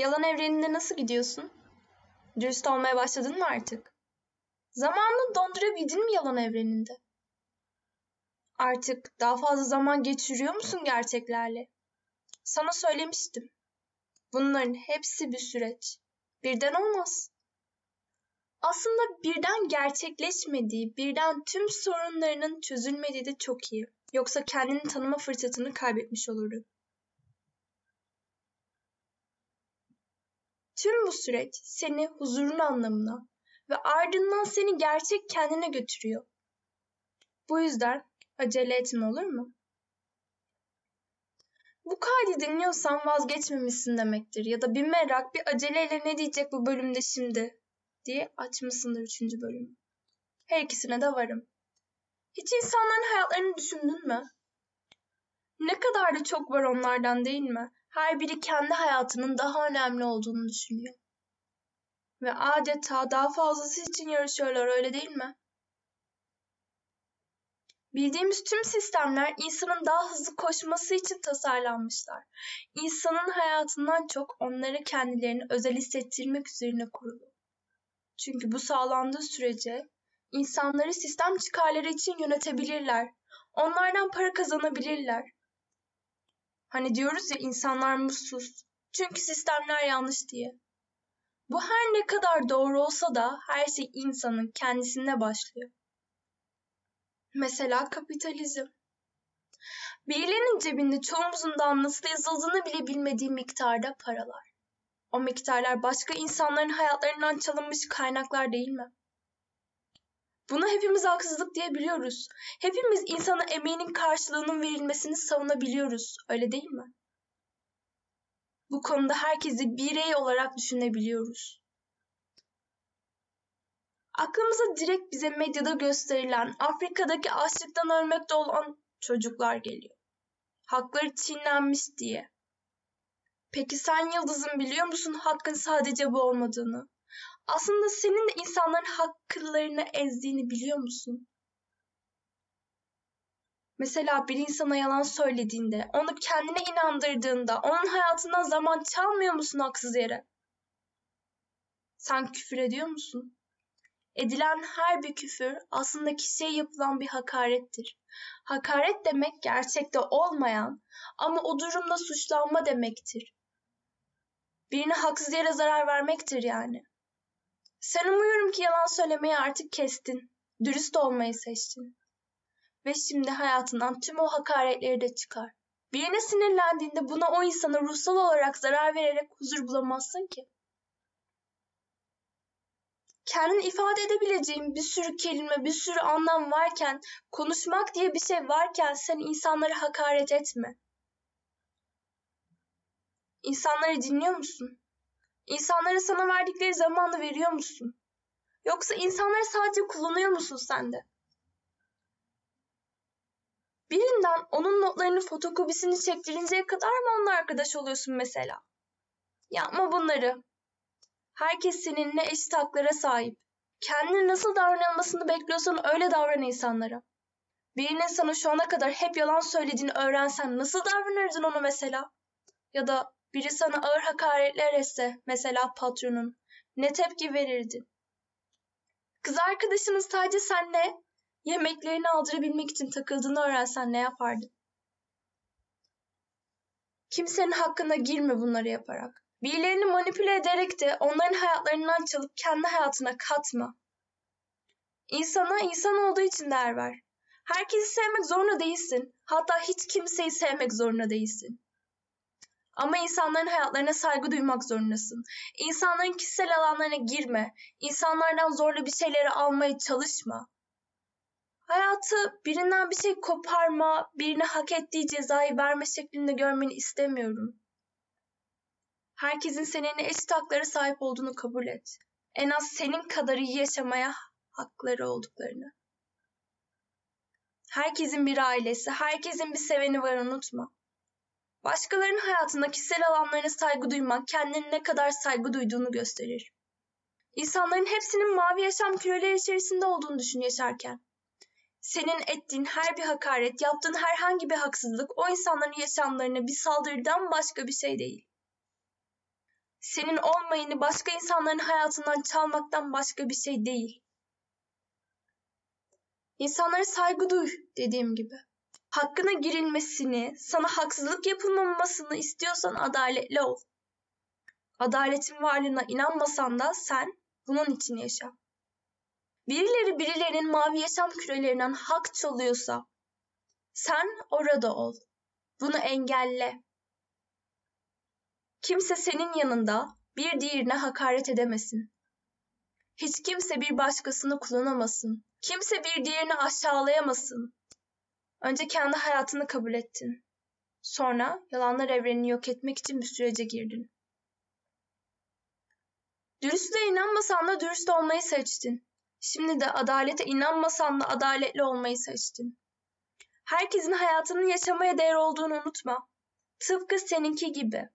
Yalan evreninde nasıl gidiyorsun? Dürüst olmaya başladın mı artık? Zamanını dondurabildin mi yalan evreninde? Artık daha fazla zaman geçiriyor musun gerçeklerle? Sana söylemiştim. Bunların hepsi bir süreç. Birden olmaz. Aslında birden gerçekleşmediği, birden tüm sorunlarının çözülmediği de çok iyi. Yoksa kendini tanıma fırsatını kaybetmiş olurdu. Tüm bu süreç seni huzurun anlamına ve ardından seni gerçek kendine götürüyor. Bu yüzden acele etme olur mu? Bu kaydı dinliyorsan vazgeçmemişsin demektir ya da bir merak bir aceleyle ne diyecek bu bölümde şimdi diye açmışsındır üçüncü bölümü. Her ikisine de varım. Hiç insanların hayatlarını düşündün mü? Ne kadar da çok var onlardan değil mi? Her biri kendi hayatının daha önemli olduğunu düşünüyor. Ve adeta daha fazlası için yarışıyorlar öyle değil mi? Bildiğimiz tüm sistemler insanın daha hızlı koşması için tasarlanmışlar. İnsanın hayatından çok onları kendilerini özel hissettirmek üzerine kurulu. Çünkü bu sağlandığı sürece insanları sistem çıkarları için yönetebilirler. Onlardan para kazanabilirler. Hani diyoruz ya insanlar mutsuz. Çünkü sistemler yanlış diye. Bu her ne kadar doğru olsa da her şey insanın kendisinde başlıyor. Mesela kapitalizm. Birilerinin cebinde çoğumuzun da nasıl yazıldığını bile bilmediği miktarda paralar. O miktarlar başka insanların hayatlarından çalınmış kaynaklar değil mi? Buna hepimiz haksızlık diyebiliyoruz. Hepimiz insana emeğinin karşılığının verilmesini savunabiliyoruz. Öyle değil mi? Bu konuda herkesi birey olarak düşünebiliyoruz. Aklımıza direkt bize medyada gösterilen Afrika'daki açlıktan ölmekte olan çocuklar geliyor. Hakları çiğnenmiş diye. Peki sen Yıldız'ın biliyor musun hakkın sadece bu olmadığını? Aslında senin de insanların haklarını ezdiğini biliyor musun? Mesela bir insana yalan söylediğinde, onu kendine inandırdığında, onun hayatından zaman çalmıyor musun haksız yere? Sen küfür ediyor musun? Edilen her bir küfür aslında kişiye yapılan bir hakarettir. Hakaret demek gerçekte olmayan ama o durumda suçlanma demektir. Birine haksız yere zarar vermektir yani. Sen umuyorum ki yalan söylemeyi artık kestin. Dürüst olmayı seçtin. Ve şimdi hayatından tüm o hakaretleri de çıkar. Birine sinirlendiğinde buna o insana ruhsal olarak zarar vererek huzur bulamazsın ki. Kendini ifade edebileceğin bir sürü kelime, bir sürü anlam varken, konuşmak diye bir şey varken sen insanları hakaret etme. İnsanları dinliyor musun? İnsanlara sana verdikleri zamanı veriyor musun? Yoksa insanları sadece kullanıyor musun sen de? Birinden onun notlarını fotokopisini çektirinceye kadar mı onunla arkadaş oluyorsun mesela? Yapma bunları. Herkes seninle eşit haklara sahip. Kendine nasıl davranılmasını bekliyorsan öyle davran insanlara. Birinin sana şu ana kadar hep yalan söylediğini öğrensen nasıl davranırdın onu mesela? Ya da biri sana ağır hakaretler etse, mesela patronun, ne tepki verirdin? Kız arkadaşının sadece senle yemeklerini aldırabilmek için takıldığını öğrensen ne yapardın? Kimsenin hakkına girme bunları yaparak. Birilerini manipüle ederek de onların hayatlarından çalıp kendi hayatına katma. İnsana insan olduğu için değer ver. Herkesi sevmek zorunda değilsin. Hatta hiç kimseyi sevmek zorunda değilsin. Ama insanların hayatlarına saygı duymak zorundasın. İnsanların kişisel alanlarına girme. İnsanlardan zorla bir şeyleri almaya çalışma. Hayatı birinden bir şey koparma, birine hak ettiği cezayı verme şeklinde görmeni istemiyorum. Herkesin seninle eşit haklara sahip olduğunu kabul et. En az senin kadar iyi yaşamaya hakları olduklarını. Herkesin bir ailesi, herkesin bir seveni var unutma. Başkalarının hayatında kişisel alanlarına saygı duymak kendine ne kadar saygı duyduğunu gösterir. İnsanların hepsinin mavi yaşam küreleri içerisinde olduğunu düşün yaşarken. Senin ettiğin her bir hakaret, yaptığın herhangi bir haksızlık o insanların yaşamlarına bir saldırıdan başka bir şey değil. senin olmayını başka insanların hayatından çalmaktan başka bir şey değil. İnsanlara saygı duy dediğim gibi. Hakkına girilmesini, sana haksızlık yapılmamasını istiyorsan adaletli ol. Adaletin varlığına inanmasan da sen bunun için yaşa. Birileri birilerinin mavi yaşam kürelerinden hak çalıyorsa sen orada ol. Bunu engelle. Kimse senin yanında bir diğerine hakaret edemesin. Hiç kimse bir başkasını kullanamasın. Kimse bir diğerini aşağılayamasın. Önce kendi hayatını kabul ettin. Sonra yalanlar evrenini yok etmek için bir sürece girdin. Dürüstlüğe inanmasan da dürüst olmayı seçtin. Şimdi de adalete inanmasan da adaletli olmayı seçtin. Herkesin hayatının yaşamaya değer olduğunu unutma. Tıpkı seninki gibi.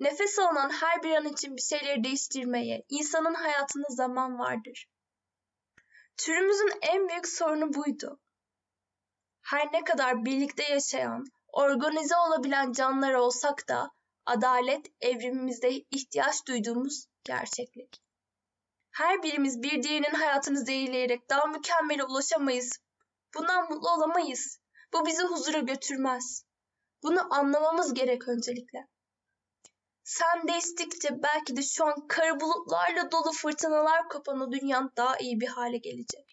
Nefes alınan her bir an için bir şeyleri değiştirmeye, insanın hayatında zaman vardır. Türümüzün en büyük sorunu buydu. Her ne kadar birlikte yaşayan, organize olabilen canlılar olsak da adalet evrimimizde ihtiyaç duyduğumuz gerçeklik. Her birimiz bir diğerinin hayatını zehirleyerek daha mükemmele ulaşamayız. Bundan mutlu olamayız. Bu bizi huzura götürmez. Bunu anlamamız gerek öncelikle. Sen değiştikçe belki de şu an kara bulutlarla dolu fırtınalar kopan o dünyan daha iyi bir hale gelecek.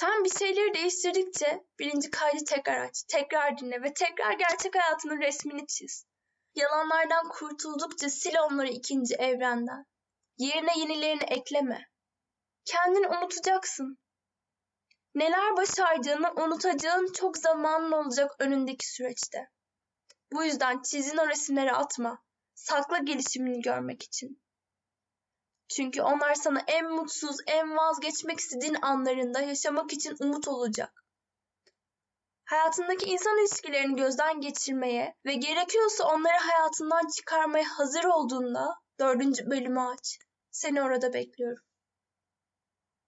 Sen bir şeyleri değiştirdikçe birinci kaydı tekrar aç, tekrar dinle ve tekrar gerçek hayatının resmini çiz. Yalanlardan kurtuldukça sil onları ikinci evrenden. Yerine yenilerini ekleme. Kendini unutacaksın. Neler başardığını unutacağın çok zamanın olacak önündeki süreçte. Bu yüzden çizin o resimleri atma. Sakla gelişimini görmek için. Çünkü onlar sana en mutsuz, en vazgeçmek istediğin anlarında yaşamak için umut olacak. Hayatındaki insan ilişkilerini gözden geçirmeye ve gerekiyorsa onları hayatından çıkarmaya hazır olduğunda dördüncü bölümü aç. Seni orada bekliyorum.